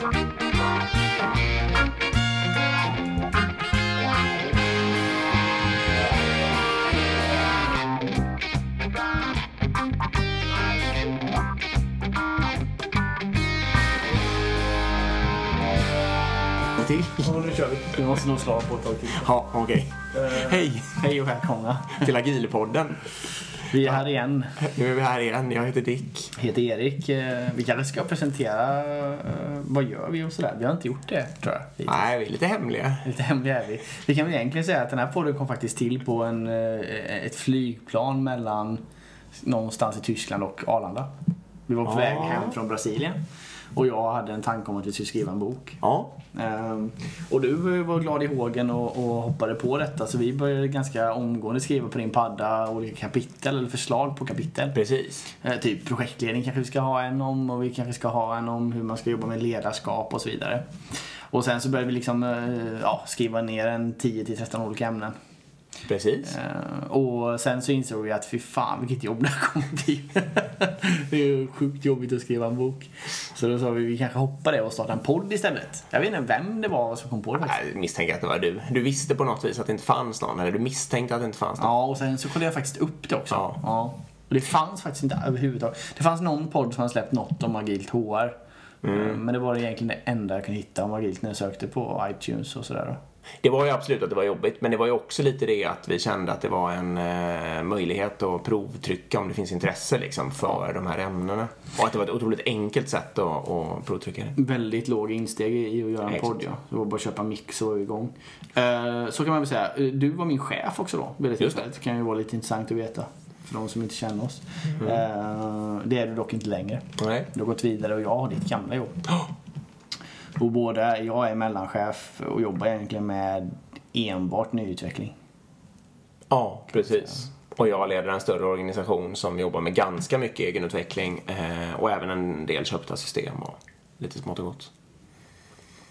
Bye. Till. Ja, nu kör vi. Vi måste nog slå på ett tag till. Ja, okej. Eh, Hej Hej och välkomna. till Agilpodden. Vi är här igen. Nu är vi här igen. Jag heter Dick. Jag heter Erik. Eh, Vi kanske ska presentera eh, vad gör vi och sådär. Vi har inte gjort det, tror jag. hittills. Nej, vi är lite hemliga. Lite hemliga är vi. Vi kan väl egentligen säga att den här podden kom faktiskt till på en, ett flygplan mellan någonstans i Tyskland och Arlanda. Vi var på Ah. väg hem från Brasilien. Och jag hade en tanke om att vi skulle skriva en bok. Ja, Ehm, och du var glad i hågen och, och hoppade på detta så vi började ganska omgående skriva på din padda olika kapitel eller förslag på kapitel. precis. Eh, typ projektledning kanske vi ska ha en om och vi kanske ska ha en om hur man ska jobba med ledarskap och så vidare. Och sen så började vi liksom eh, ja, skriva ner en 10-13 olika ämnen. Precis. Eh, och sen så insåg vi att fy fan vilket jobb det här kommer bli. det är ju sjukt jobbigt att skriva en bok. Så då sa vi vi kanske hoppar det och startar en podd istället. Jag vet inte vem det var som kom på det faktiskt. Jag misstänker att det var du. Du visste på något vis att det inte fanns någon, eller du misstänkte att det inte fanns någon. Ja, och sen så kollade jag faktiskt upp det också. Ja. Och det fanns faktiskt inte överhuvudtaget. Det fanns någon podd som hade släppt något om agilt HR. Mm. Eh, Men det var egentligen det enda jag kunde hitta om agilt när jag sökte på iTunes och sådär. Det var ju absolut att det var jobbigt, men det var ju också lite det att vi kände att det var en eh, möjlighet att provtrycka om det finns intresse liksom, för de här ämnena. Och att det var ett otroligt enkelt sätt att, att provtrycka det. Väldigt låg insteg i att göra en Exakt. podd ja. Det var bara att köpa mix och vara igång. Eh, Så kan man väl säga. Du var min chef också då. Väldigt Just det. det. det kan ju vara lite intressant att veta. För de som inte känner oss. Mm. Eh, Det är du dock inte längre. Nej. Du har gått vidare och jag har ditt gamla jobb. Och båda, jag är mellanchef och jobbar egentligen med enbart nyutveckling. Ja, precis. Och jag leder en större organisation som jobbar med ganska mycket egenutveckling eh, och även en del köpta system och lite smått och gott.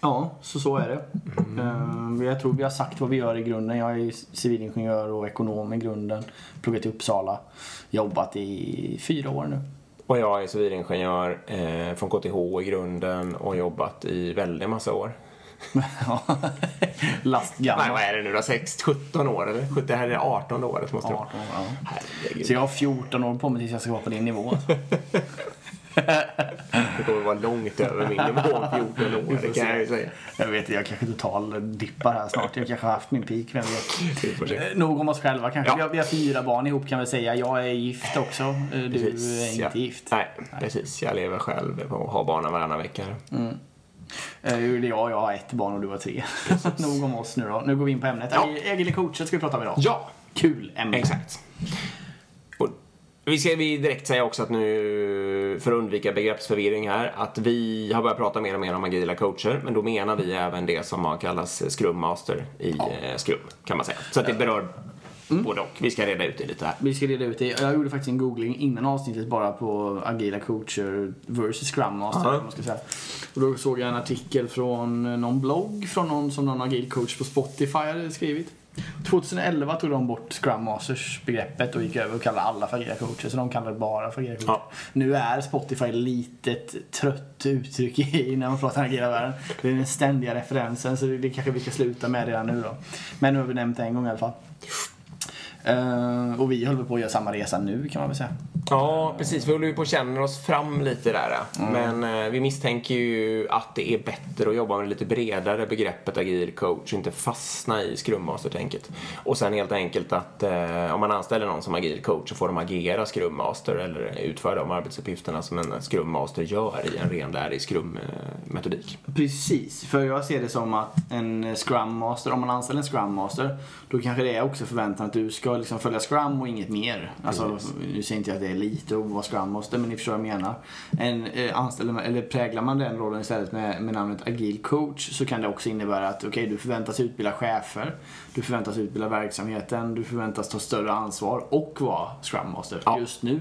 Ja, så så är det. Mm. Jag tror vi har sagt vad vi gör i grunden. Jag är civilingenjör och ekonom i grunden. Pluggat i Uppsala. Jobbat i fyra år nu. Och jag är civilingenjör eh, från KTH i grunden och jobbat i väldigt massa år. Ja. Nej, Lastgammal. vad är det nu då? 6, 17 år eller? 17, Det här är det 18 året måste det 18 vara. år, ja. Herregud. Så jag har 14 år på mig tills jag ska vara på din nivå. alltså. Det kommer vara långt över min nivå om 14 år, det kan jag ju säga. Jag vet jag kanske total dippar här snart. Jag kanske har haft min peak, vem vet. Eh, Nog om oss själva kanske. Ja. Vi, har, fyra barn ihop kan vi säga. Jag är gift också. Eh, Du Precis, är inte ja. gift. Nej, precis. Jag lever själv och har barnen varannan vecka. Eh, Det är jag, jag har ett barn och du har tre. Nog om oss nu då. Nu går vi in på ämnet. Ja. Agile coacher ska vi prata om idag. Ja, Kul ämne. Exakt. Vi ska vi direkt säga också att nu, för att undvika begreppsförvirring här, att vi har börjat prata mer och mer om agila coacher, men då menar vi även det som har kallats Scrum Master i eh, Scrum, kan man säga. Så att det berör både och. Vi ska reda ut det lite här. Vi ska reda ut det. Jag gjorde faktiskt en googling innan avsnittet bara på agila coacher versus scrum master. Ja. Man ska säga. Och då såg jag en artikel från någon blogg från någon som någon agil coach på Spotify hade skrivit. 2011 tog de bort Scrum Masters begreppet och gick över och kallade alla för coacher. Så de kallar det bara för agila coacher. Ja. Nu är Spotify ett litet trött uttryck i när man pratar agila världen. Det är den ständiga referensen så det kanske vi ska sluta med redan nu då. Men nu har vi nämnt det en gång i alla fall. Eh, och vi håller på att göra samma resa nu kan man väl säga. Ja, precis. Vi håller ju på och känner oss fram lite där. Men eh, vi misstänker ju att det är bättre att jobba med det lite bredare begreppet agil coach och inte fastna i Scrum Master-tänket. Och sen helt enkelt att eh, om man anställer någon som agil coach så får de agera Scrum Master eller utföra de arbetsuppgifterna som en Scrum Master gör i en renlärig Scrum-metodik. Precis, för jag ser det som att en Scrum Master, om man anställer en Scrum Master, då kanske det är också förväntan att du ska liksom följa Scrum och inget mer. Alltså, nu säger inte jag att det är lite att vara Scrum Master, men ni förstår vad jag menar. En, eh, anställer, man- eller präglar man den rollen istället med, med namnet Agil Coach så kan det också innebära att okej, du förväntas utbilda chefer, du förväntas utbilda verksamheten, du förväntas ta större ansvar och vara Scrum Master Ja. just nu.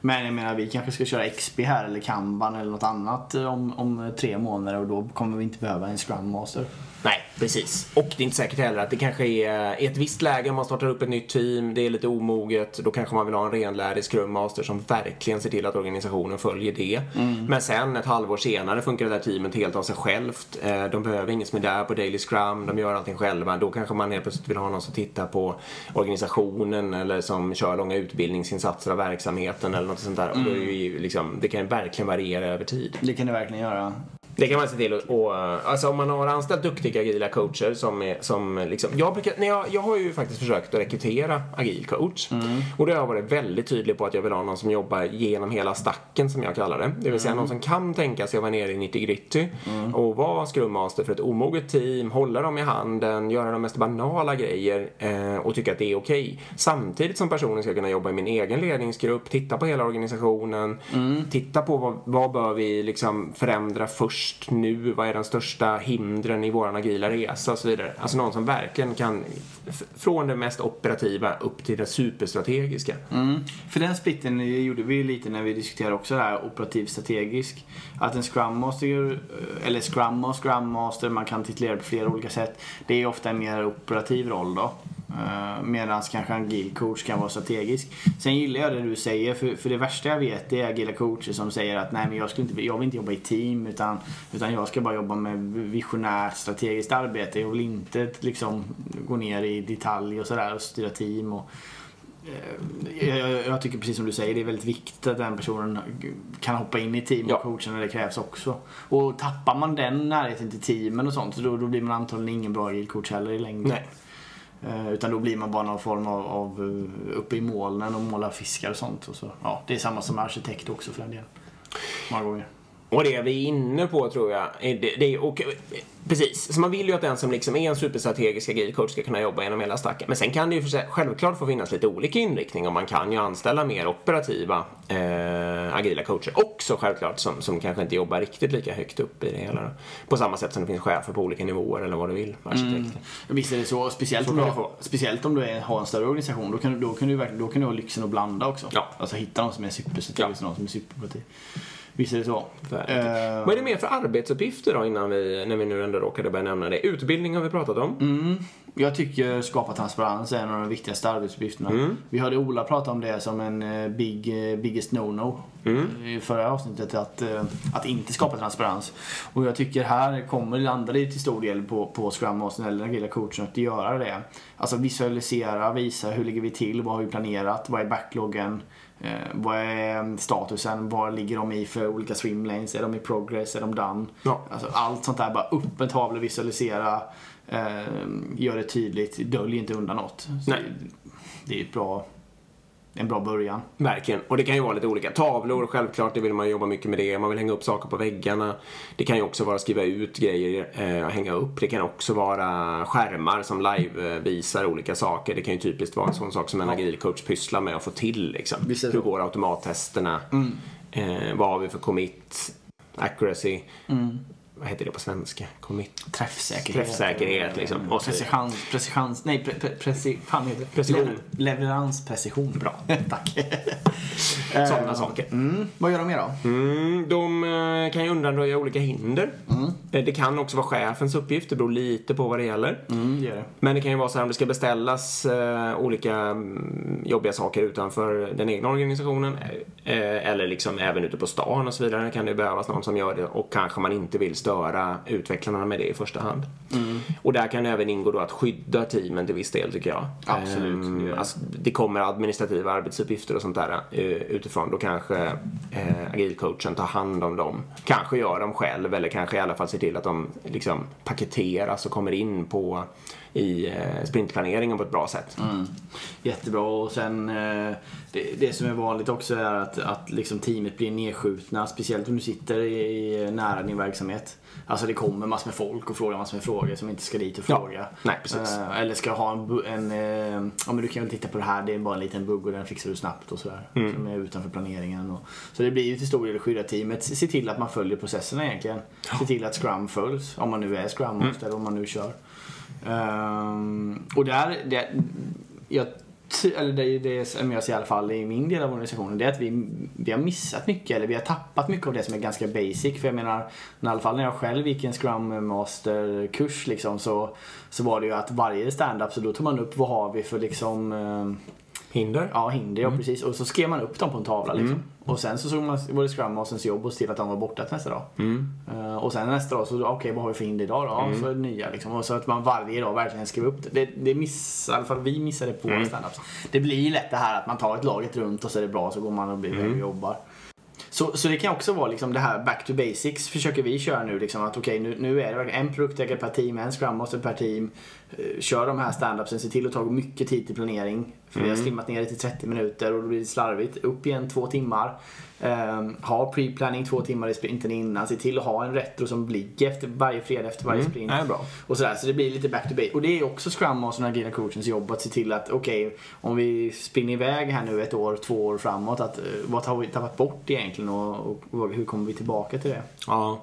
Men jag menar, vi kanske ska köra XP här eller Kanban eller något annat eh, om, om tre månader och då kommer vi inte behöva en Scrum Master. Nej, precis. Och det är inte säkert heller att det kanske är i ett visst läge om man startar upp ett nytt team, det är lite omoget, då kanske man vill ha en renlärig Scrum Master som verkligen ser till att organisationen följer det. Men sen ett halvår senare funkar det där teamet helt av sig självt. Eh, de behöver ingen som är där på Daily Scrum, de gör allting själva. Då kanske man helt plötsligt vill ha någon som tittar på organisationen eller som kör långa utbildningsinsatser av verksamheten eller något sånt där. Och då är det, liksom, det kan verkligen variera över tid. Det kan det verkligen göra. Det kan man se till att, och, alltså om man har anställt duktiga agila coacher som är, som liksom, jag, brukar, nej, jag, jag har ju faktiskt försökt att rekrytera agil coach. Och då har jag varit väldigt tydlig på att jag vill ha någon som jobbar genom hela stacken som jag kallar det. Det vill säga någon som kan tänka sig att vara nere i 90 gritty och vara scrum master för ett omoget team, hålla dem i handen, göra de mest banala grejer eh, och tycka att det är okej. Samtidigt som personen ska kunna jobba i min egen ledningsgrupp, titta på hela organisationen, titta på vad, vad bör vi liksom förändra först nu, vad är de största hindren i våran agila resa och så vidare. Alltså någon som verkligen kan, från det mest operativa upp till det superstrategiska. Mm. För den splitten gjorde vi ju lite när vi diskuterade också det här operativ-strategisk. Att en Scrum Master, eller Scrum och Scrum Master, man kan titulera det på flera olika sätt. Det är ofta en mer operativ roll då. Uh, Medan kanske en agil coach kan vara strategisk. Sen gillar jag det du säger, för, för det värsta jag vet är agila coacher som säger att nej men jag, skulle inte, jag vill inte jobba i team utan, utan jag ska bara jobba med visionärt strategiskt arbete. Jag vill inte liksom gå ner i detalj och sådär och styra team. Och, Eh, jag, jag tycker precis som du säger, det är väldigt viktigt att den personen kan hoppa in i team och Ja. coacha när det krävs också. Och tappar man den närheten till teamen och sånt, då, då blir man antagligen ingen bra coach heller i längden. Nej. Eh, utan då blir man bara någon form av, av eh, uppe i molnen och målar fiskar och sånt. Och så, ja, det är samma som arkitekt också för den delen. Många gånger. Och det vi är inne på tror jag, är det, det och, precis, så man vill ju att den som liksom är en superstrategisk agil coach ska kunna jobba genom hela stacken. Men sen kan det ju för sig, självklart få finnas lite olika inriktning och man kan ju anställa mer operativa eh, agila coacher också självklart som, som kanske inte jobbar riktigt lika högt upp i det hela. Då. På samma sätt som det finns chefer på olika nivåer eller vad du vill, arkitekter. Visst är det så. Speciellt, Så om, du har, speciellt om du är, har en större organisation. Då kan, du- då, kan du, då kan du ha lyxen att blanda också. Ja. Alltså hitta någon som är superstrategisk och någon som är superoperativ. Visst är det så. Eh, Vad är det mer för arbetsuppgifter då innan vi, när vi nu ändå råkade börja nämna det? Utbildning har vi pratat om. Mm. Jag tycker skapa transparens är en av de viktigaste arbetsuppgifterna. Mm. Vi hörde Ola prata om det som en eh, big, eh, biggest no-no Mm. i förra avsnittet. Att, eh, att inte skapa transparens. Och jag tycker här kommer landar det till stor del på, på Scrum Mastern eller den agila coachen att göra det. Alltså visualisera, visa hur ligger vi till, vad har vi planerat, vad är backloggen, eh, vad är statusen, vad ligger de i för olika swimlanes, är de i progress, är de done? Ja. Alltså allt sånt där, bara upp en tavla, visualisera, eh, gör det tydligt, dölj inte undan något. Så Nej. Det är ett bra, en bra början. Verkligen. Och det kan ju vara lite olika. Tavlor, självklart, det vill man jobba mycket med det. Man vill hänga upp saker på väggarna. Det kan ju också vara skriva ut grejer eh, och hänga upp. Det kan också vara skärmar som live-visar olika saker. Det kan ju typiskt vara en sån sak som en agil coach pysslar med att få till. Liksom. Hur går automattesterna? Eh, vad har vi för commit? Accuracy? Vad heter det på svenska? Commit? Träffsäkerhet. Träffsäkerhet, liksom. Och. Precision, precision, nej, pre, pre, preci, fan heter det? Precision. Lever- Leveransprecision. Bra. Tack. Sådana saker. Mm. Vad gör de mer då? Mm, de eh, kan ju undanröja olika hinder. Eh, Det kan också vara chefens uppgift, det beror lite på vad det gäller. Mm, det det. Men det kan ju vara så här om det ska beställas eh, olika mm, jobbiga saker utanför den egna organisationen eller liksom även ute på stan och så vidare kan det behövas någon som gör det och kanske man inte vill störa utvecklarna med det i första hand. Och där kan även ingå då att skydda teamen till viss del tycker jag. Absolut, det. alltså, det kommer administrativa arbetsuppgifter och sånt där eh, utifrån. Då kanske eh, agilcoachen tar hand om dem. Kanske gör dem själv eller kanske i alla fall ser till att de liksom paketeras och kommer in på i eh, sprintplaneringen på ett bra sätt. Mm. Jättebra och sen eh, det, det som är vanligt också är att, att liksom teamet blir nedskjutna. Speciellt om du sitter i, nära din verksamhet. Alltså det kommer massor med folk och frågar massor med frågor som inte ska dit och Ja. fråga. Nej, precis. Eh, eller ska ha en, en eh, ja men du kan väl titta på det här, det är bara en liten bugg och den fixar du snabbt och sådär. Mm. Som är utanför planeringen. Och, så det blir ju till stor del att skydda teamet. Se till att man följer processerna egentligen. Se till att Scrum följs, om man nu är Scrum Master eller om man nu kör. Ehm, och där, det, jag, eller det, det som jag ser i alla fall i min del av organisationen, det är att vi, vi har missat mycket, eller vi har tappat mycket av det som är ganska basic. För jag menar, i alla fall när jag själv gick en Scrum Master-kurs liksom, så, så var det ju att varje stand-up så då tog man upp vad har vi för liksom eh, Hinder? Ja, hinder ja precis. Och så skrev man upp dem på en tavla liksom. Och sen så såg man, var det Scrum Masters jobb att se till att de var borta till nästa dag. Eh, och sen nästa dag så, okej vad har vi för hinder idag då? Ja, så är det nya liksom. Och så att man varje dag verkligen skrev upp det. Det, det miss, i alla fall vi missade på mm. standups. Det blir lätt det här att man tar ett laget runt och så är det bra så går man och blir mm. och jobbar. Så, så det kan också vara liksom det här back to basics försöker vi köra nu. Liksom att okej, okay, nu, nu är det en produktägare per team, en scrum master per team. Uh, kör de här standupsen, se till att ta mycket tid till planering. För mm. vi har mm. slimmat ner det till 30 minuter och då blir det slarvigt. Upp igen två timmar. Um, ha pre-planning två timmar i sprinten innan. Se till att ha en retro som ligger efter varje fredag efter varje mm. sprint. är bra. Och sådär, så det blir lite back to base. Och det är också Scrum och agila coachens jobb att se till att okej, okay, om vi springer iväg här nu ett år, två år framåt. Att, uh, vad har vi tappat bort egentligen och, och, och hur kommer vi tillbaka till det? Ja.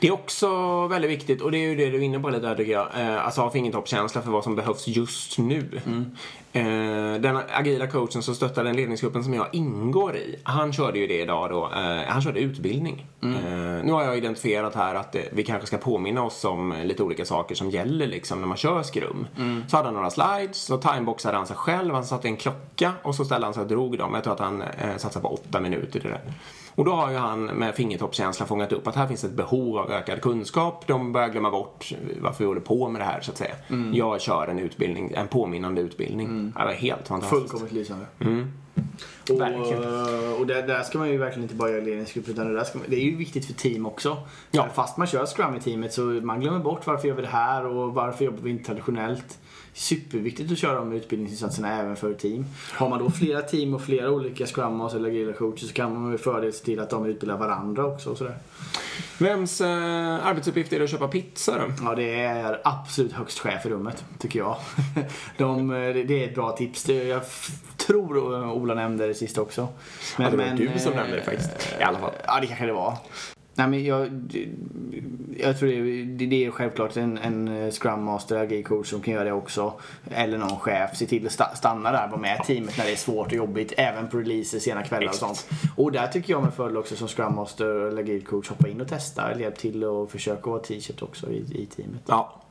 Det är också väldigt viktigt, och det är ju det du är inne på lite där tycker jag, eh, alltså ha fingertoppskänsla för vad som behövs just nu. Mm. Eh, den agila coachen som stöttar den ledningsgruppen som jag ingår i, han körde ju det idag då, eh, han körde utbildning. Mm. Nu har jag identifierat här att vi kanske ska påminna oss om lite olika saker som gäller liksom när man kör skrum. Mm. Så hade han några slides, så timeboxade han sig själv, han satte en klocka och så ställde han sig och drog dem. Jag tror att han eh, satsade på åtta minuter till det. Och då har ju han med fingertoppskänsla fångat upp att här finns ett behov av ökad kunskap. De börjar glömma bort varför vi håller på med det här så att säga. Mm. Jag kör en utbildning, en påminnande utbildning. Mm. Det var helt fantastiskt. Fullkomligt lysande. Mm. Och, eh, och det, där ska man ju verkligen inte bara göra ledningsgrupp utan det, där ska man, det är ju viktigt för team också. Ja. Fast man kör scrum i teamet så man glömmer bort varför gör vi det här och varför jobbar vi inte traditionellt superviktigt att köra de utbildningsinsatserna även för team. Har man då flera team och flera olika scrum och eller agila coacher så kan man med fördel se till att de utbildar varandra också och sådär. Vems eh, arbetsuppgift är det att köpa pizza då? Ja, det är absolut högst chef i rummet, tycker jag. De, eh, det är ett bra tips. Jag tror Ola nämnde det sist också. Men, ja, det var men, du som nämnde det faktiskt. I alla fall. Ja, det kanske det var. Nej, men jag, jag tror det, det är självklart en, en Scrum Master, agil coach som kan göra det också. Eller någon chef. Se till att stanna där och med teamet när det är svårt och jobbigt. Även på releaser, sena kvällar och sånt. Och där tycker jag med fördel också som Scrum Master eller agil coach hoppa in och testa. Eller hjälp till och försöka vara t-shirt också i, i teamet. Ja,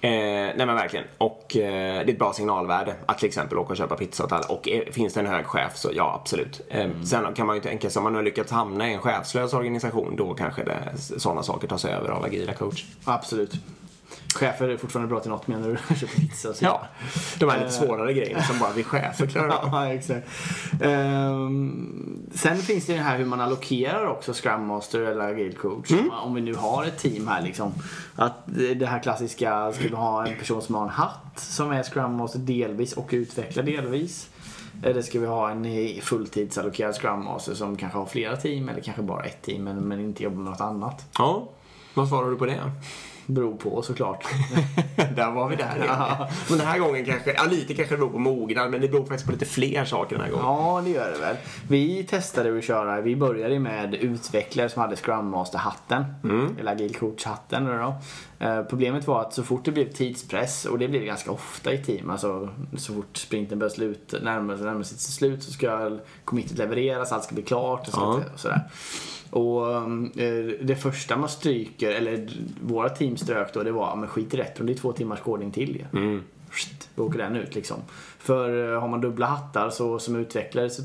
Eh, nej men verkligen. Och eh, det är ett bra signalvärde att till exempel åka och köpa pizza åt alla. Och eh, finns det en hög chef så ja, absolut. Eh, mm. Sen kan man ju tänka sig om man har lyckats hamna i en chefslös organisation då kanske sådana saker tas över av agila coach. Absolut. Chefer är fortfarande bra till något menar du? Köpa pizza och så. Ja, de här lite svårare grejerna som bara vi chefer klarar av. ja, exakt. Um, sen finns det det här hur man allokerar också Scrum Master eller Agile Coach. Mm. Om vi nu har ett team här liksom. Att det här klassiska, ska vi ha en person som har en hatt som är Scrum Master delvis och utvecklar delvis. Eller ska vi ha en fulltidsallokerad Scrum Master som kanske har flera team eller kanske bara ett team men, men inte jobbar med något annat? Ja, vad svarar du på det? Beror på såklart. där var vi där ja. Men den här gången kanske, ja lite kanske det beror på mognad men det beror faktiskt på lite fler saker den här gången. Ja det gör det väl. Vi testade att köra, vi började med utvecklare som hade Scrum Master-hatten. Mm. Eller Agile Coach-hatten då. Eh, problemet var att så fort det blev tidspress, och det blir det ganska ofta i team, alltså så fort sprinten börjar slut, närma, närma sig sitt slut så ska committet levereras, allt ska bli klart och, så, ja. och sådär. Och eh, det första man stryker, eller våra team strök då, det var men skit i retron, det är två timmars kodning till ju. Mm. Då åker den ut liksom. För eh, har man dubbla hattar så som utvecklare så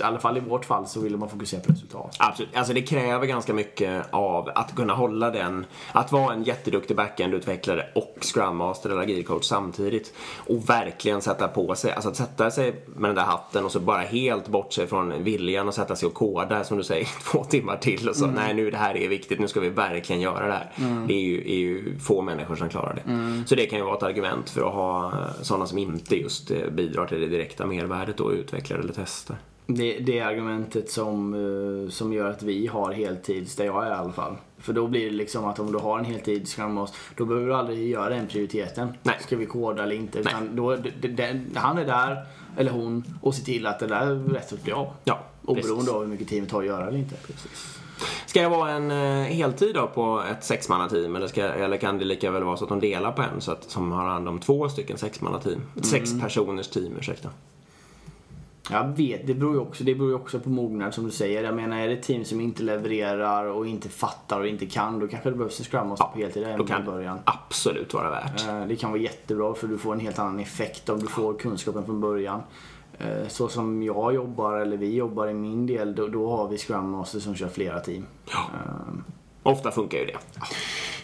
i alla fall i vårt fall så vill man fokusera på resultat. Absolut. Alltså det kräver ganska mycket av att kunna hålla den, att vara en jätteduktig backend-utvecklare och Scrum Master eller agil coach samtidigt. Och verkligen sätta på sig, alltså att sätta sig med den där hatten och så bara helt bortse från viljan att sätta sig och koda som du säger två timmar till och så mm. nej nu det här är viktigt, nu ska vi verkligen göra det här. Mm. Det är ju, är ju, få människor som klarar det. Mm. Så det kan ju vara ett argument för att ha sådana som inte just eh, bidrar till det direkta mervärdet och utvecklar eller testar. Det, det är argumentet som, eh, som gör att vi har heltids, där jag är i alla fall. För då blir det liksom att om du har en heltid Scrum då behöver du aldrig göra den prioriteten. Nej. Ska vi koda eller inte? Utan då, det, han är där, eller hon, och ser till att det där rätt blir av. Ja, Oberoende precis. av hur mycket teamet har att göra eller inte. Precis. Ska jag vara en eh, heltid då på ett sexmannateam eller, ska, eller kan det lika väl vara så att de delar på en så att, som har hand om två stycken sexmannateam? Ett mm. sex personers team, ursäkta. Jag vet, det beror ju också, det beror också på mognad som du säger. Jag menar är det ett team som inte levererar och inte fattar och inte kan, då kanske det behövs en scrum master på heltid i kan början. det absolut vara värt. Eh, Det kan vara jättebra för du får en helt annan effekt om du får kunskapen från början. Eh, Så som jag jobbar, eller vi jobbar i min del, då, då har vi Scrum Master som kör flera team. Ja. Eh, Ofta funkar ju det.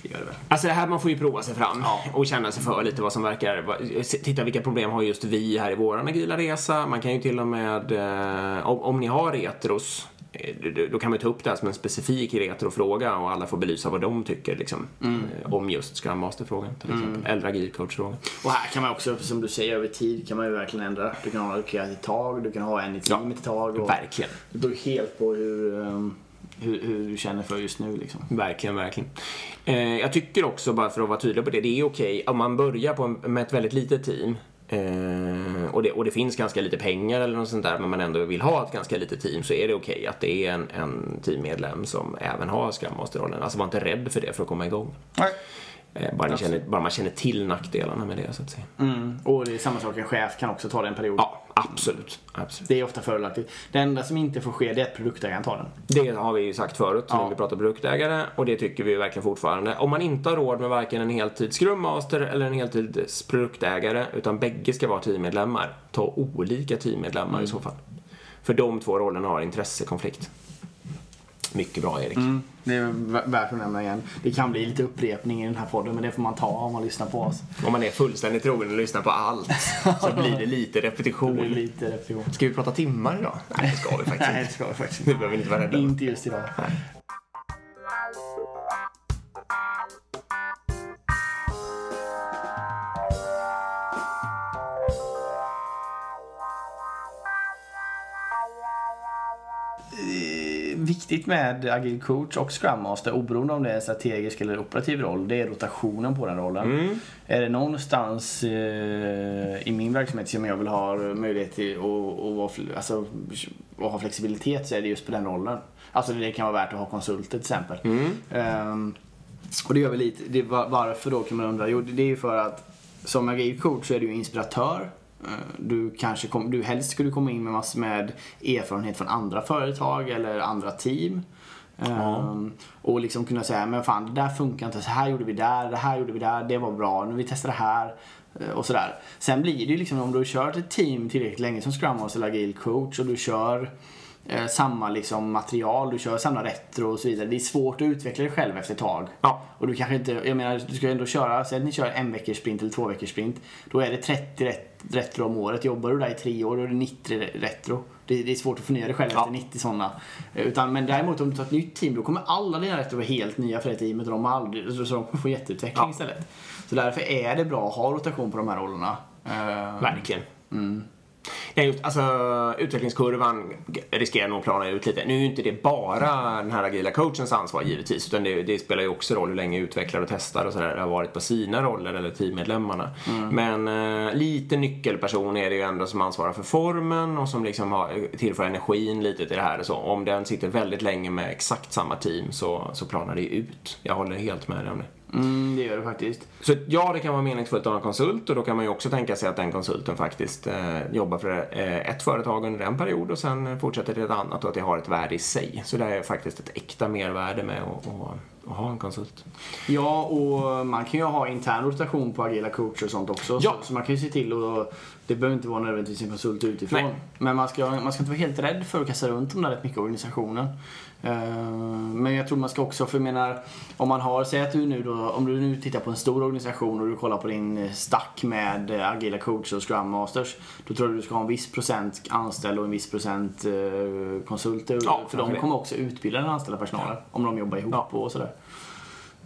Det gör det väl. Alltså det här, man får ju prova sig fram Ja. och känna sig för lite vad som verkar. Titta vilka problem har just vi här i våran agila resa. Man kan ju till och med, eh, om, om ni har retros, eh, då- kan man ta upp det här som en specifik retrofråga och alla får belysa vad de tycker liksom, eh, om just Scrum Master-frågan till exempel. Eller agil coach-frågan. Och här kan man också, som du säger, över tid kan man ju verkligen ändra. Du kan ha det ett tag, du kan ha en i teamet ett tag. Och Verkligen. det beror helt på hur, ehm, hur, hur du känner för just nu liksom. Verkligen, verkligen. Eh, jag tycker också, bara för att vara tydlig på det, det är okej om man börjar på en, med ett väldigt litet team eh, och, det, och det finns ganska lite pengar eller något sånt där men man ändå vill ha ett ganska litet team så är det okej att det är en, en teammedlem som även har Scrum Master-rollen. Alltså var inte rädd för det för att komma igång. Nej. Eh, bara, ni känner, bara man känner till nackdelarna med det så att säga. Mm. Och det är samma sak, en chef kan också ta den perioden. Ja, absolut. absolut. Det är ofta fördelaktigt. Det enda som inte får ske det är att produktägaren tar den. Det har vi ju sagt förut Ja. när vi pratar produktägare och det tycker vi verkligen fortfarande. Om man inte har råd med varken en heltids Scrum Master eller en heltids produktägare utan bägge ska vara teammedlemmar, ta olika teammedlemmar i så fall. För de två rollerna har intressekonflikt. Mycket bra Erik. Det är värt att nämna igen. Det kan bli lite upprepning i den här podden men det får man ta om man lyssnar på oss. Om man är fullständigt trogen och lyssnar på allt så blir det lite Det blir repetition. lite repetition. Ska vi prata timmar idag? Nej, det ska vi faktiskt Nej, inte. det ska vi faktiskt Nu inte. behöver vi inte vara rädda. Inte just idag. Eh, Viktigt med agil coach och scrum master oberoende om det är en strategisk eller operativ roll det är rotationen på den rollen. Är det någonstans eh, i min verksamhet som jag vill ha möjlighet till att, alltså, ha flexibilitet så är det just på den rollen. Alltså det kan vara värt att ha konsulter till exempel. Ehm, och det gör vi lite, det, var- varför då kan man undra? Jo det är ju för att som agil coach så är du ju inspiratör. Eh, Du kanske kom, du helst skulle komma in med massor med erfarenhet från andra företag eller andra team. Ehm, och liksom kunna säga, men fan det där funkar inte, så här gjorde vi där, det här gjorde vi där, det var bra, nu vi testar det här. eh, Och sådär. Sen blir det ju liksom om du har kört ett team tillräckligt länge som Scrum Master eller agil coach och du kör eh, samma liksom material, du kör samma retro och så vidare. Det är svårt att utveckla dig själv efter ett tag. Ja. Och du kanske inte, jag menar du ska ändå köra, säg att ni kör en veckors sprint eller två veckors sprint. Då är det 30 ret- retro om året. Jobbar du där i tre år då är det 90 re- retro. Det, det är svårt att förnya dig själv Ja. efter 90 sådana. Utan, men däremot om du tar ett nytt team då kommer alla dina retro vara helt nya för det teamet och de, aldrig, så de kommer få jätteutveckling Ja. istället. Så därför är det bra att ha rotation på de här rollerna. Eh, Verkligen. Nej, just, alltså, utvecklingskurvan riskerar nog att plana ut lite. Nu är ju inte det bara den här agila coachens ansvar givetvis, utan det, det spelar ju också roll hur länge utvecklare och testar och sådär har varit på sina roller eller teammedlemmarna. Men eh, lite nyckelperson är det ju ändå som ansvarar för formen och som liksom har, tillför energin lite till det här. och Så om den sitter väldigt länge med exakt samma team så, så planar det ut. Jag håller helt med dig om det. Mm, det gör det faktiskt. Så ja, det kan vara meningsfullt att ha en konsult och då kan man ju också tänka sig att den konsulten faktiskt eh, jobbar för eh, ett företag under en period och sen fortsätter till ett annat och att det har ett värde i sig. Så det är faktiskt ett äkta mervärde med att, att, ha en konsult. Ja, och man kan ju ha intern rotation på agila coacher och sånt också. Ja. Så, så man kan ju se till och det behöver inte vara nödvändigtvis en konsult utifrån. Nej. Men man ska, man ska inte vara helt rädd för att kasta runt de där rätt mycket organisationen. Eh, Men jag tror man ska också, för jag menar, om man har, säg att du nu då, om du nu tittar på en stor organisation och du kollar på din stack med agila coacher och scrum masters. Då tror jag du ska ha en viss procent anställda och en viss procent eh, konsulter. Ja, för de kommer också utbilda den anställda personalen. Om de jobbar ihop Ja. och sådär.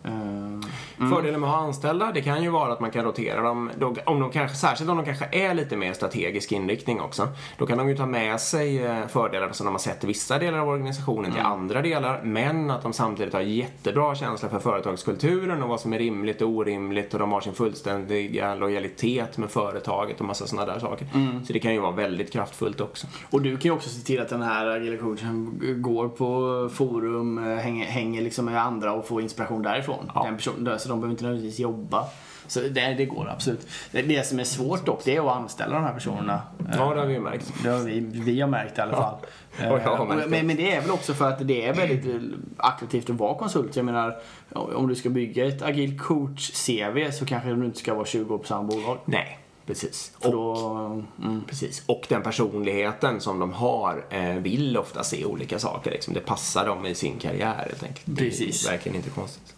Eh, Fördelen med att ha anställda, det kan ju vara att man kan rotera dem, om de kanske, särskilt om de kanske är lite mer strategisk inriktning också. Då kan de ju ta med sig eh, fördelar som de har sett i vissa delar av organisationen till andra delar, men att de samtidigt har jättebra känsla för företagskulturen och vad som är rimligt och orimligt och de har sin fullständiga lojalitet med företaget och massa sådana där saker. Så det kan ju vara väldigt kraftfullt också. Och du kan ju också se till att den här agila coachen går på forum, eh, hänger, hänger liksom med andra och får inspiration därifrån. Ja. Den personen, så så de behöver inte nödvändigtvis jobba. Så det, det går absolut. Det, det som är svårt dock, det är att anställa de här personerna. Ja, det har vi ju märkt. Det har vi, vi har märkt i alla fall. Ja, Eh, det. men, men det är väl också för att det är väldigt attraktivt att vara konsult. Jag menar, om du ska bygga ett agil coach-CV så kanske du inte ska vara 20 år på samma bolag. Nej, precis. Och, då, mm, precis. och den personligheten som de har eh, vill ofta se olika saker. Liksom. Det passar dem i sin karriär helt enkelt. Det Precis. är verkligen inte konstigt.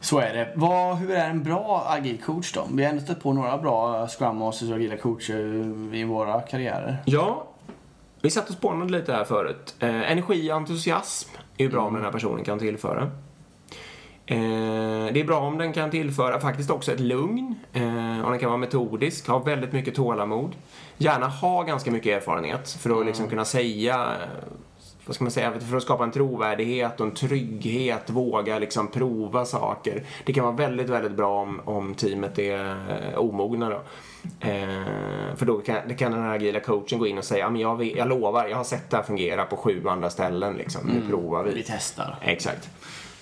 Så är det. Vad, hur är en bra agil coach då? Vi har ändå stött på några bra Scrum Masters och agila coacher i våra karriärer. Ja, vi satt och spånade lite här förut. Eh, energi och entusiasm är ju bra om den här personen kan tillföra. Eh, det är bra om den kan tillföra faktiskt också ett lugn. Eh, om den kan vara metodisk, ha väldigt mycket tålamod. Gärna ha ganska mycket erfarenhet för att liksom kunna säga vad ska man säga, för att skapa en trovärdighet och en trygghet, våga liksom prova saker. Det kan vara väldigt, väldigt bra om, om teamet är eh, omogna då. Eh, för då kan, kan den här agila coachen gå in och säga, men jag, vet- jag lovar, jag har sett det här fungera på sju andra ställen liksom. Nu provar vi. Vi testar. Exakt.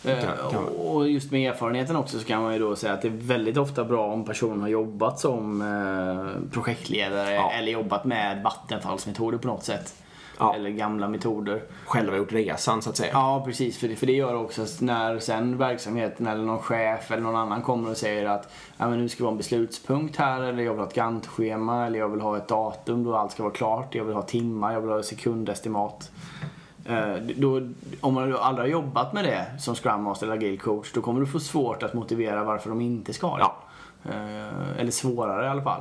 Eh, Och just med erfarenheten också så kan man ju då säga att det är väldigt ofta bra om personen har jobbat som eh, projektledare Ja. eller jobbat med vattenfallsmetoder på något sätt. Ja. Eller gamla metoder. Själva gjort resan så att säga. Ja, precis. För det, för det gör också att när sen verksamheten eller någon chef eller någon annan kommer och säger att men nu ska vi ha en beslutspunkt här eller jag vill ha ett Gantt-schema eller jag vill ha ett datum då allt ska vara klart. Jag vill ha timmar, jag vill ha sekundestimat. Eh, Då, om man aldrig har jobbat med det som Scrum Master eller Agile Coach då kommer du få svårt att motivera varför de inte ska det. Ja. Eh, Eller svårare i alla fall.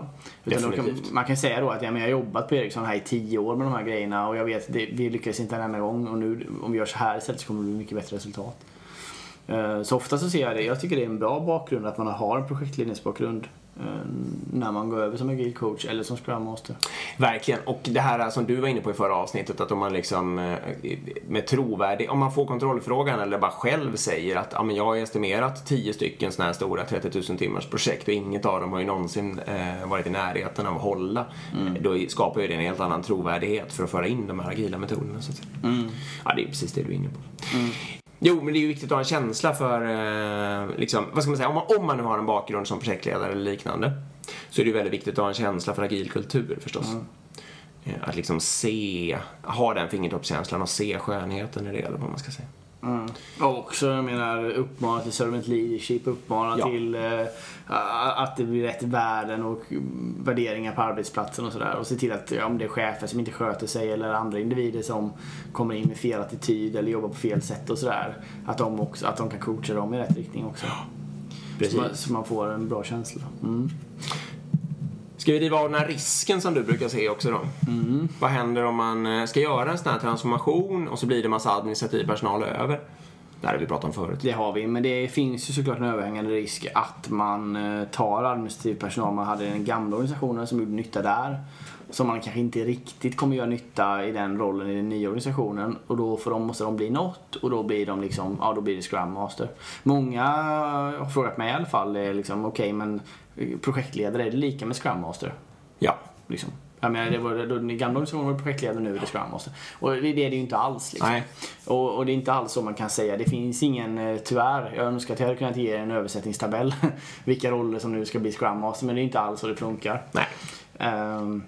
Kan, man kan säga då att ja, men jag har jobbat på Ericsson här i tio år med de här grejerna och jag vet att vi lyckades inte en enda gång och nu om vi gör så här istället så kommer det bli mycket bättre resultat. Eh, Så ofta så ser jag det, jag tycker det är en bra bakgrund att man har en projektledningsbakgrund när man går över som agil coach eller som scrum master. Verkligen. Och det här som du var inne på i förra avsnittet, att om man liksom eh, med trovärdig, om man får kontrollfrågan eller bara själv säger att ja, men jag har estimerat 10 stycken sådana här stora 30 000 timmars projekt och inget av dem har ju någonsin eh, varit i närheten av att hålla. Mm. Eh, Då skapar ju det en helt annan trovärdighet för att föra in de här agila metoderna. Så att säga. Mm. Ja, det är precis det du är inne på. Jo, men det är ju viktigt att ha en känsla för, eh, liksom, vad ska man säga, om man, om man nu har en bakgrund som projektledare eller liknande, så är det ju väldigt viktigt att ha en känsla för agil kultur förstås. Eh, Att liksom se, ha den fingertoppskänslan och se skönheten i det, eller vad man ska säga. Mm. Och också, jag menar, uppmana till servant leadership, uppmana Ja. till eh, att det blir rätt värden och värderingar på arbetsplatsen och sådär. Och se till att ja, om det är chefer som inte sköter sig eller andra individer som kommer in med fel attityd eller jobbar på fel sätt och sådär. Att de, också, att de kan coacha dem i rätt riktning också. Så man, så man får en bra känsla. Mm. Ska vi riva av den här risken som du brukar se också då? Vad händer om man eh, ska göra en sån här transformation och så blir det massa administrativ personal över? Det här har vi pratat om förut. Det har vi, men det finns ju såklart en överhängande risk att man eh, tar administrativ personal man hade i den gamla organisationen som gjorde nytta där. Som man kanske inte riktigt kommer göra nytta i den rollen i den nya organisationen. Och då får de, måste de bli något och då blir de liksom, ja då blir det Scrum Master. Många har frågat mig i alla fall, eh, liksom okej men projektledare, är det lika med Scrum Master? Ja. Liksom. Jag menar, det var, den gamla organisationen var projektledare, nu är det Scrum Master. Och det, det är det ju inte alls. Liksom. Nej. Och, och det är inte alls så man kan säga. Det finns ingen, eh, tyvärr, jag önskar att jag hade kunnat ge er en översättningstabell. vilka roller som nu ska bli Scrum Master, men det är inte alls så det funkar. Nej. Ehm,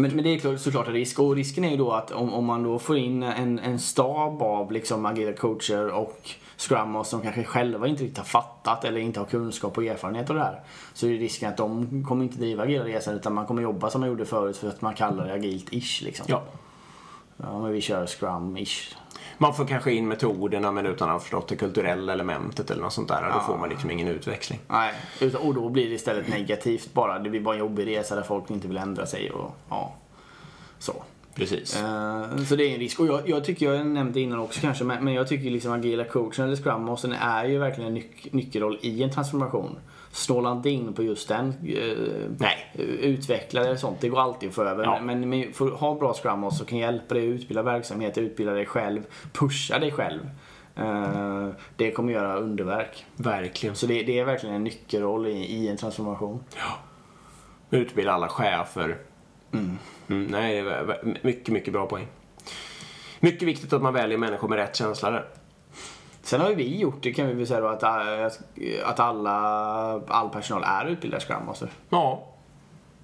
men, men det är klart- såklart en risk. Och risken är ju då att om, om man då får in en, en stab av liksom agila coacher och Scrum som kanske själva inte riktigt har fattat eller inte har kunskap och erfarenhet av det här. Så är det risken att de kommer inte driva agila resan utan man kommer jobba som man gjorde förut för att man kallar det agilt-ish liksom. Ja ja men vi kör Scrum-ish. Man får kanske in metoderna men utan att ha förstått det kulturella elementet eller något sånt där. Då får man liksom ingen utväxling. Nej, och då blir det istället negativt bara. Det blir bara en jobbig resa där folk inte vill ändra sig och ja, så. Precis. Eh, så det är en risk. Och jag, jag tycker, jag nämnde innan också kanske, men, men jag tycker liksom agila coachen eller scrum är ju verkligen en nyc- nyckelroll i en transformation. Snåla inte in på just den. Uh, Nej. Utveckla det och sånt, det går alltid att få över. Ja. Men, men för att ha bra scrum som kan hjälpa dig att utbilda verksamheter, utbilda dig själv, pusha dig själv. Eh, det kommer göra underverk. Verkligen. Så det, det är verkligen en nyckelroll i, i en transformation. Utbilda alla chefer. Mm, nej, är vä- mycket, mycket bra poäng. Mycket viktigt att man väljer människor med rätt känsla där. Sen har ju vi gjort det kan vi väl säga då att, äh, att alla, all personal är utbildad Scrum Master. Ja,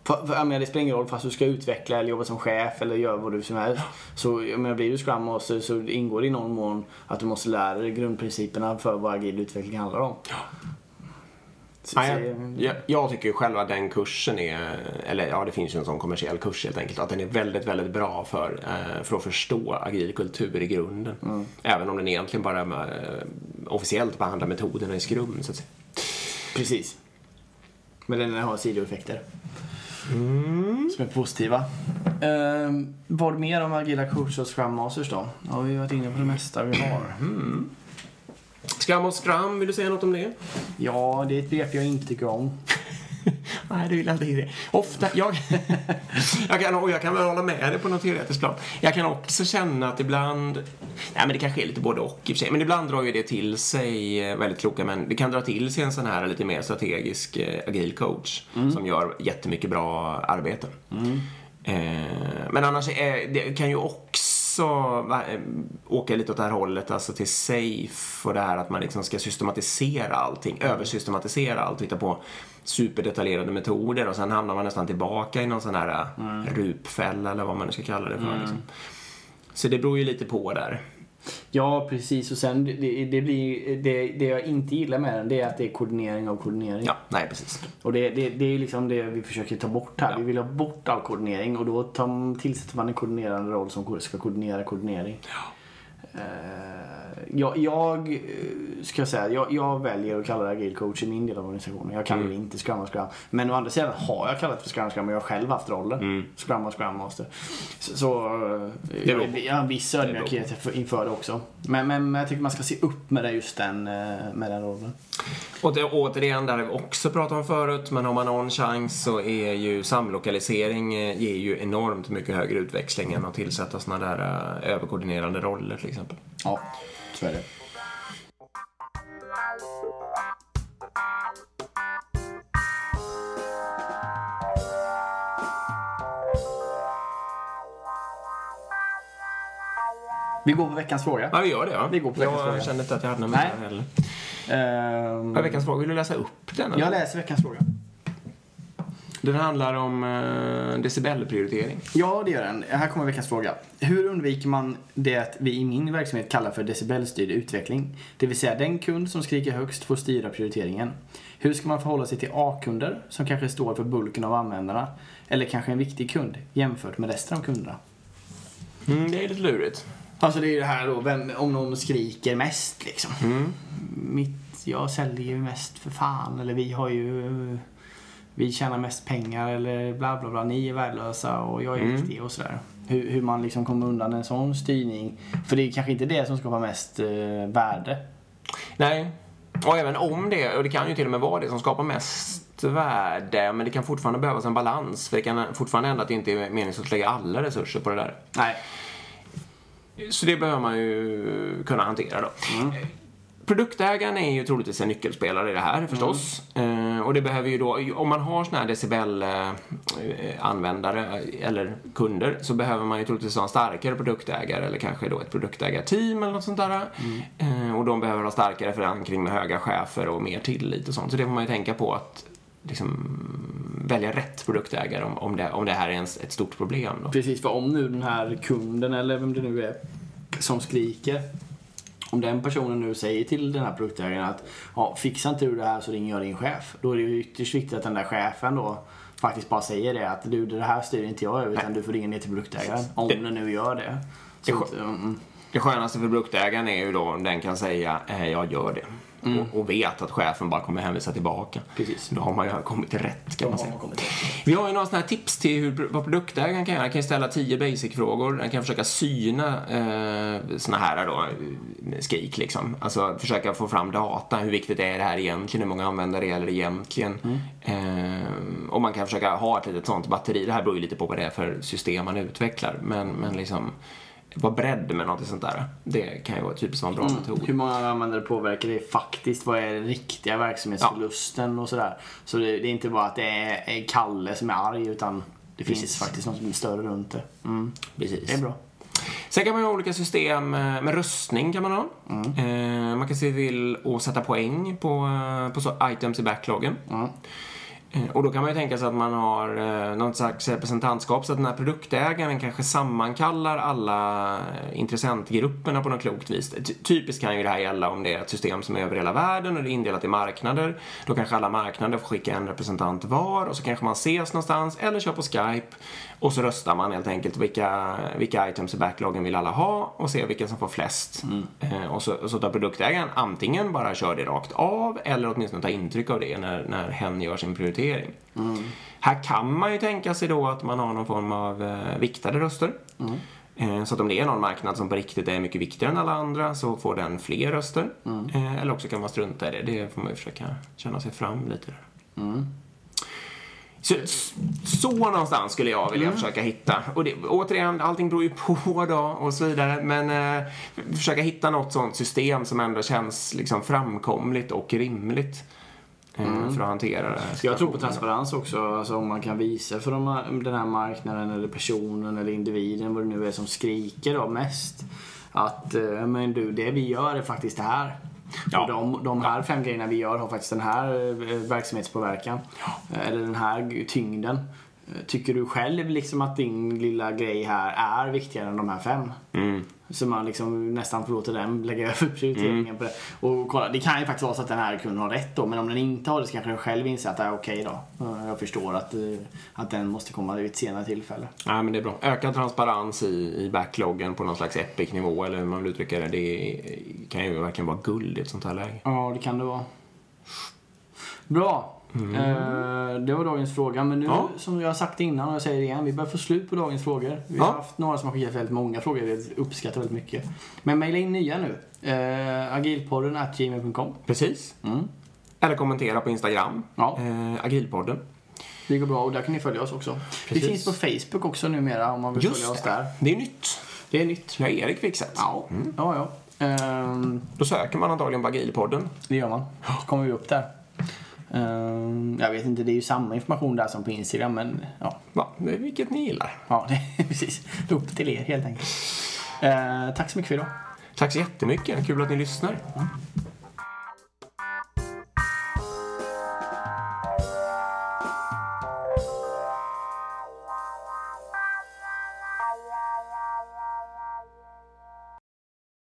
För, för, jag menar, det spelar ingen roll fast du ska utveckla eller jobba som chef eller göra vad du som helst. Så jag menar, blir du Scrum Master så ingår det i någon mån att du måste lära dig grundprinciperna för vad agil utveckling handlar om. Nej, så- jag, jag tycker ju själv att den kursen är, eller ja det finns ju en sån kommersiell kurs helt enkelt, att den är väldigt, väldigt bra för, eh, för att förstå agil kultur i grunden. Även om den egentligen bara eh, officiellt behandlar metoderna i skrum så att säga. Precis. Men den har sidoeffekter. Mm. Som är positiva. Ehm, vad mer om agila coacher och Scrum Masters då? Ja, vi har varit inne på det mesta vi har. Scrum och Scrum, vill du säga något om det? Ja, det är ett begrepp jag inte tycker om. Nej, det vill inte det. Ofta, jag, jag, kan, och jag kan väl hålla med dig på något teoretiskt plan. Jag kan också känna att ibland, nej men det kanske är lite både och i och för sig, men ibland drar ju det till sig eh, väldigt kloka män. Det kan dra till sig en sån här lite mer strategisk eh, agil coach som gör jättemycket bra arbete. Eh, men annars, är, det kan ju också va, eh, åka lite åt det här hållet, alltså till safe och det här att man liksom ska systematisera allting, översystematisera allt och hitta på superdetaljerade metoder och sen hamnar man nästan tillbaka i någon sån här eh, rupfälla eller vad man nu ska kalla det för. Liksom. Så det beror ju lite på där. Ja, precis. Och sen, det, det, blir, det, det jag inte gillar med den, det är att det är koordinering av koordinering. Ja, nej precis. Och det, det, det är liksom det vi försöker ta bort här. Ja. Vi vill ha bort all koordinering och då tar, tillsätter man en koordinerande roll som ska koordinera koordinering. Eh, jag, jag eh, ska säga, jag, jag väljer att kalla det agil coach i min del av organisationen. Jag kallar det inte Scrum och Scrum. Men å andra sidan har jag kallat det för Scrum och Scrum och jag har själv haft rollen. Scrum och Scrum Master. Så, så eh, jag, jag har en viss ödmjukhet för- inför det också. Men, men, jag tycker man ska se upp med det, just den, eh, med den rollen. Och det, återigen, där har vi också pratat om förut, men har man någon chans så är ju samlokalisering eh, ger ju enormt mycket högre utväxling än att tillsätta såna där eh, överkoordinerande roller till exempel. Ja, så är det. Vi går på veckans fråga. Ja, vi gör det ja. Vi går på veckans Jag fråga. kände inte att jag hade någon mer heller. Vad är veckans fråga? Vill du läsa upp den? eller? jag läser veckans fråga. Den handlar om eh, decibelprioritering. Ja, det gör den. Här kommer veckans fråga. Hur undviker man det vi i min verksamhet kallar för decibelstyrd utveckling? Det vill säga den kund som skriker högst får styra prioriteringen. Hur ska man förhålla sig till A-kunder som kanske står för bulken av användarna? Eller kanske en viktig kund jämfört med resten av kunderna? Mm, det är lite lurigt. Alltså det är ju det här då, vem, om någon skriker mest liksom. Mm. Mitt, jag säljer ju mest för fan. Eller vi har ju, vi tjänar mest pengar. Eller bla bla bla. Ni är värdelösa och jag är Mm. viktig och sådär. Hur, hur man liksom kommer undan en sån styrning. För det är kanske inte det som skapar mest eh, värde. Nej, och även om det, och det kan ju till och med vara det som skapar mest värde, men det kan fortfarande behövas en balans. För det kan fortfarande hända att det inte är meningsfullt att lägga alla resurser på det där. Nej. Så det behöver man ju kunna hantera då. Produktägaren är ju troligtvis en nyckelspelare i det här förstås. Eh, och det behöver ju då, om man har såna här decibel-användare eller kunder så behöver man ju troligtvis ha en starkare produktägare eller kanske då ett produktägarteam eller något sånt där. Eh, och de behöver ha starkare förankring med höga chefer och mer tillit och sånt. Så det får man ju tänka på att liksom välja rätt produktägare om, om, det, om det här är en, ett stort problem. Då. Precis, för om nu den här kunden eller vem det nu är som skriker. Om den personen nu säger till den här produktägaren att ja, fixar inte du det här så ringer jag din chef. Då är det ju ytterst viktigt att den där chefen då faktiskt bara säger det att du det här styr inte jag över utan du får ringa ner till produktägaren. Om Det- den nu gör det. Det- Så, att, mm, Det skönaste för produktägaren är ju då om den kan säga eh, jag gör det. Och, och vet att chefen bara kommer hänvisa tillbaka. Precis. Då har man ju kommit till rätt kan man Då har säga. man. Vi har ju några sådana här tips till hur, vad produktägaren kan göra. Han kan ju ställa 10 basic-frågor. Han kan försöka syna eh, såna här då, eh, skrik liksom. Alltså försöka få fram data. Hur viktigt är det här egentligen? Hur många användare gäller det egentligen? Eh, och man kan försöka ha ett litet sånt batteri. Det här beror ju lite på vad det är för system man utvecklar. Men, men liksom vara beredd med något sånt där. Det kan ju vara typiskt vara en bra metod. Hur många användare påverkar det faktiskt? Vad är den riktiga verksamhetsförlusten och sådär. Så det, det är inte bara att det är är Kalle som är arg utan det finns Precis. faktiskt något som är större runt det. Mm. Precis. Det är bra. Sen kan man ha olika system eh, med röstning kan man ha. Eh, man kan se till att sätta poäng på, eh, på så items i backloggen. Mm. Eh, och då kan man ju tänka sig att man har eh, något slags representantskap så att den här produktägaren kanske sammankallar alla intressentgrupperna på något klokt vis. Ty- Typiskt kan ju det här gälla om det är ett system som är över hela världen och det är indelat i marknader. Då kanske alla marknader får skicka en representant var och så kanske man ses någonstans eller kör på Skype och så röstar man helt enkelt vilka, vilka items i backloggen vill alla ha och ser vilken som får flest. Eh, och, så, och så tar produktägaren antingen bara kör det rakt av eller åtminstone tar intryck av det när, när hen gör sin prioritering. Här kan man ju tänka sig då att man har någon form av eh, viktade röster. Eh, Så att om det är någon marknad som på riktigt är mycket viktigare än alla andra så får den fler röster. Eh, Eller också kan man strunta i det. Det får man ju försöka känna sig fram lite där. Så, så någonstans skulle jag vilja försöka hitta. Och det, återigen, allting beror ju på då och så vidare. Men eh, försöka hitta något sånt system som ändå känns liksom framkomligt och rimligt. Eh, För att hantera det här Jag tror på transparens också. Alltså om man kan visa för de, den här marknaden eller personen eller individen, vad det nu är som skriker då mest. Att eh, men du, det vi gör är faktiskt det här. Ja. Och de, de här fem grejerna vi gör har faktiskt den här eh, verksamhetspåverkan. Eh, Eller den här tyngden. Tycker du själv liksom att din lilla grej här är viktigare än de här fem? Mm. Så man liksom nästan får låta den lägga över prioriteringen på det. Och kolla, det kan ju faktiskt vara så att den här kunden har rätt då. Men om den inte har det så kanske den själv inser att det är okej då. Eh, Jag förstår att, eh, att den måste komma vid ett senare tillfälle. Nej, men det är bra. Ökad transparens i, i backloggen på någon slags epic-nivå eller hur man vill uttrycka det. Det kan ju verkligen vara guld i ett sånt här läge. Ja, det kan det vara. Bra. Eh, det var dagens fråga. Men nu, Ja. som jag har sagt innan och jag säger det igen, vi börjar få slut på dagens frågor. Vi har Ja. haft några som har skickat väldigt många frågor, det uppskattar väldigt mycket. Men mejla in nya nu. Uh, agilpodden at gmail.com. Precis. Mm. Eller kommentera på Instagram. Ja. Eh, Agilpodden. Det går bra och där kan ni följa oss också. Vi Precis. finns på Facebook också numera om man vill följa oss Just där. det. Är nytt. Det är nytt. Jag är Erik Wikstedt. Ja, ja, ja. Ehm, Då söker man antagligen på Agilpodden. det gör man. Så kommer vi upp där. Ehm, jag vet inte, det är ju samma information där som på Instagram men ja, Ja, det är vilket ni gillar. ja det precis. Upp till er helt enkelt. Ehm, tack så mycket för idag. Tack så jättemycket. Kul att ni lyssnar.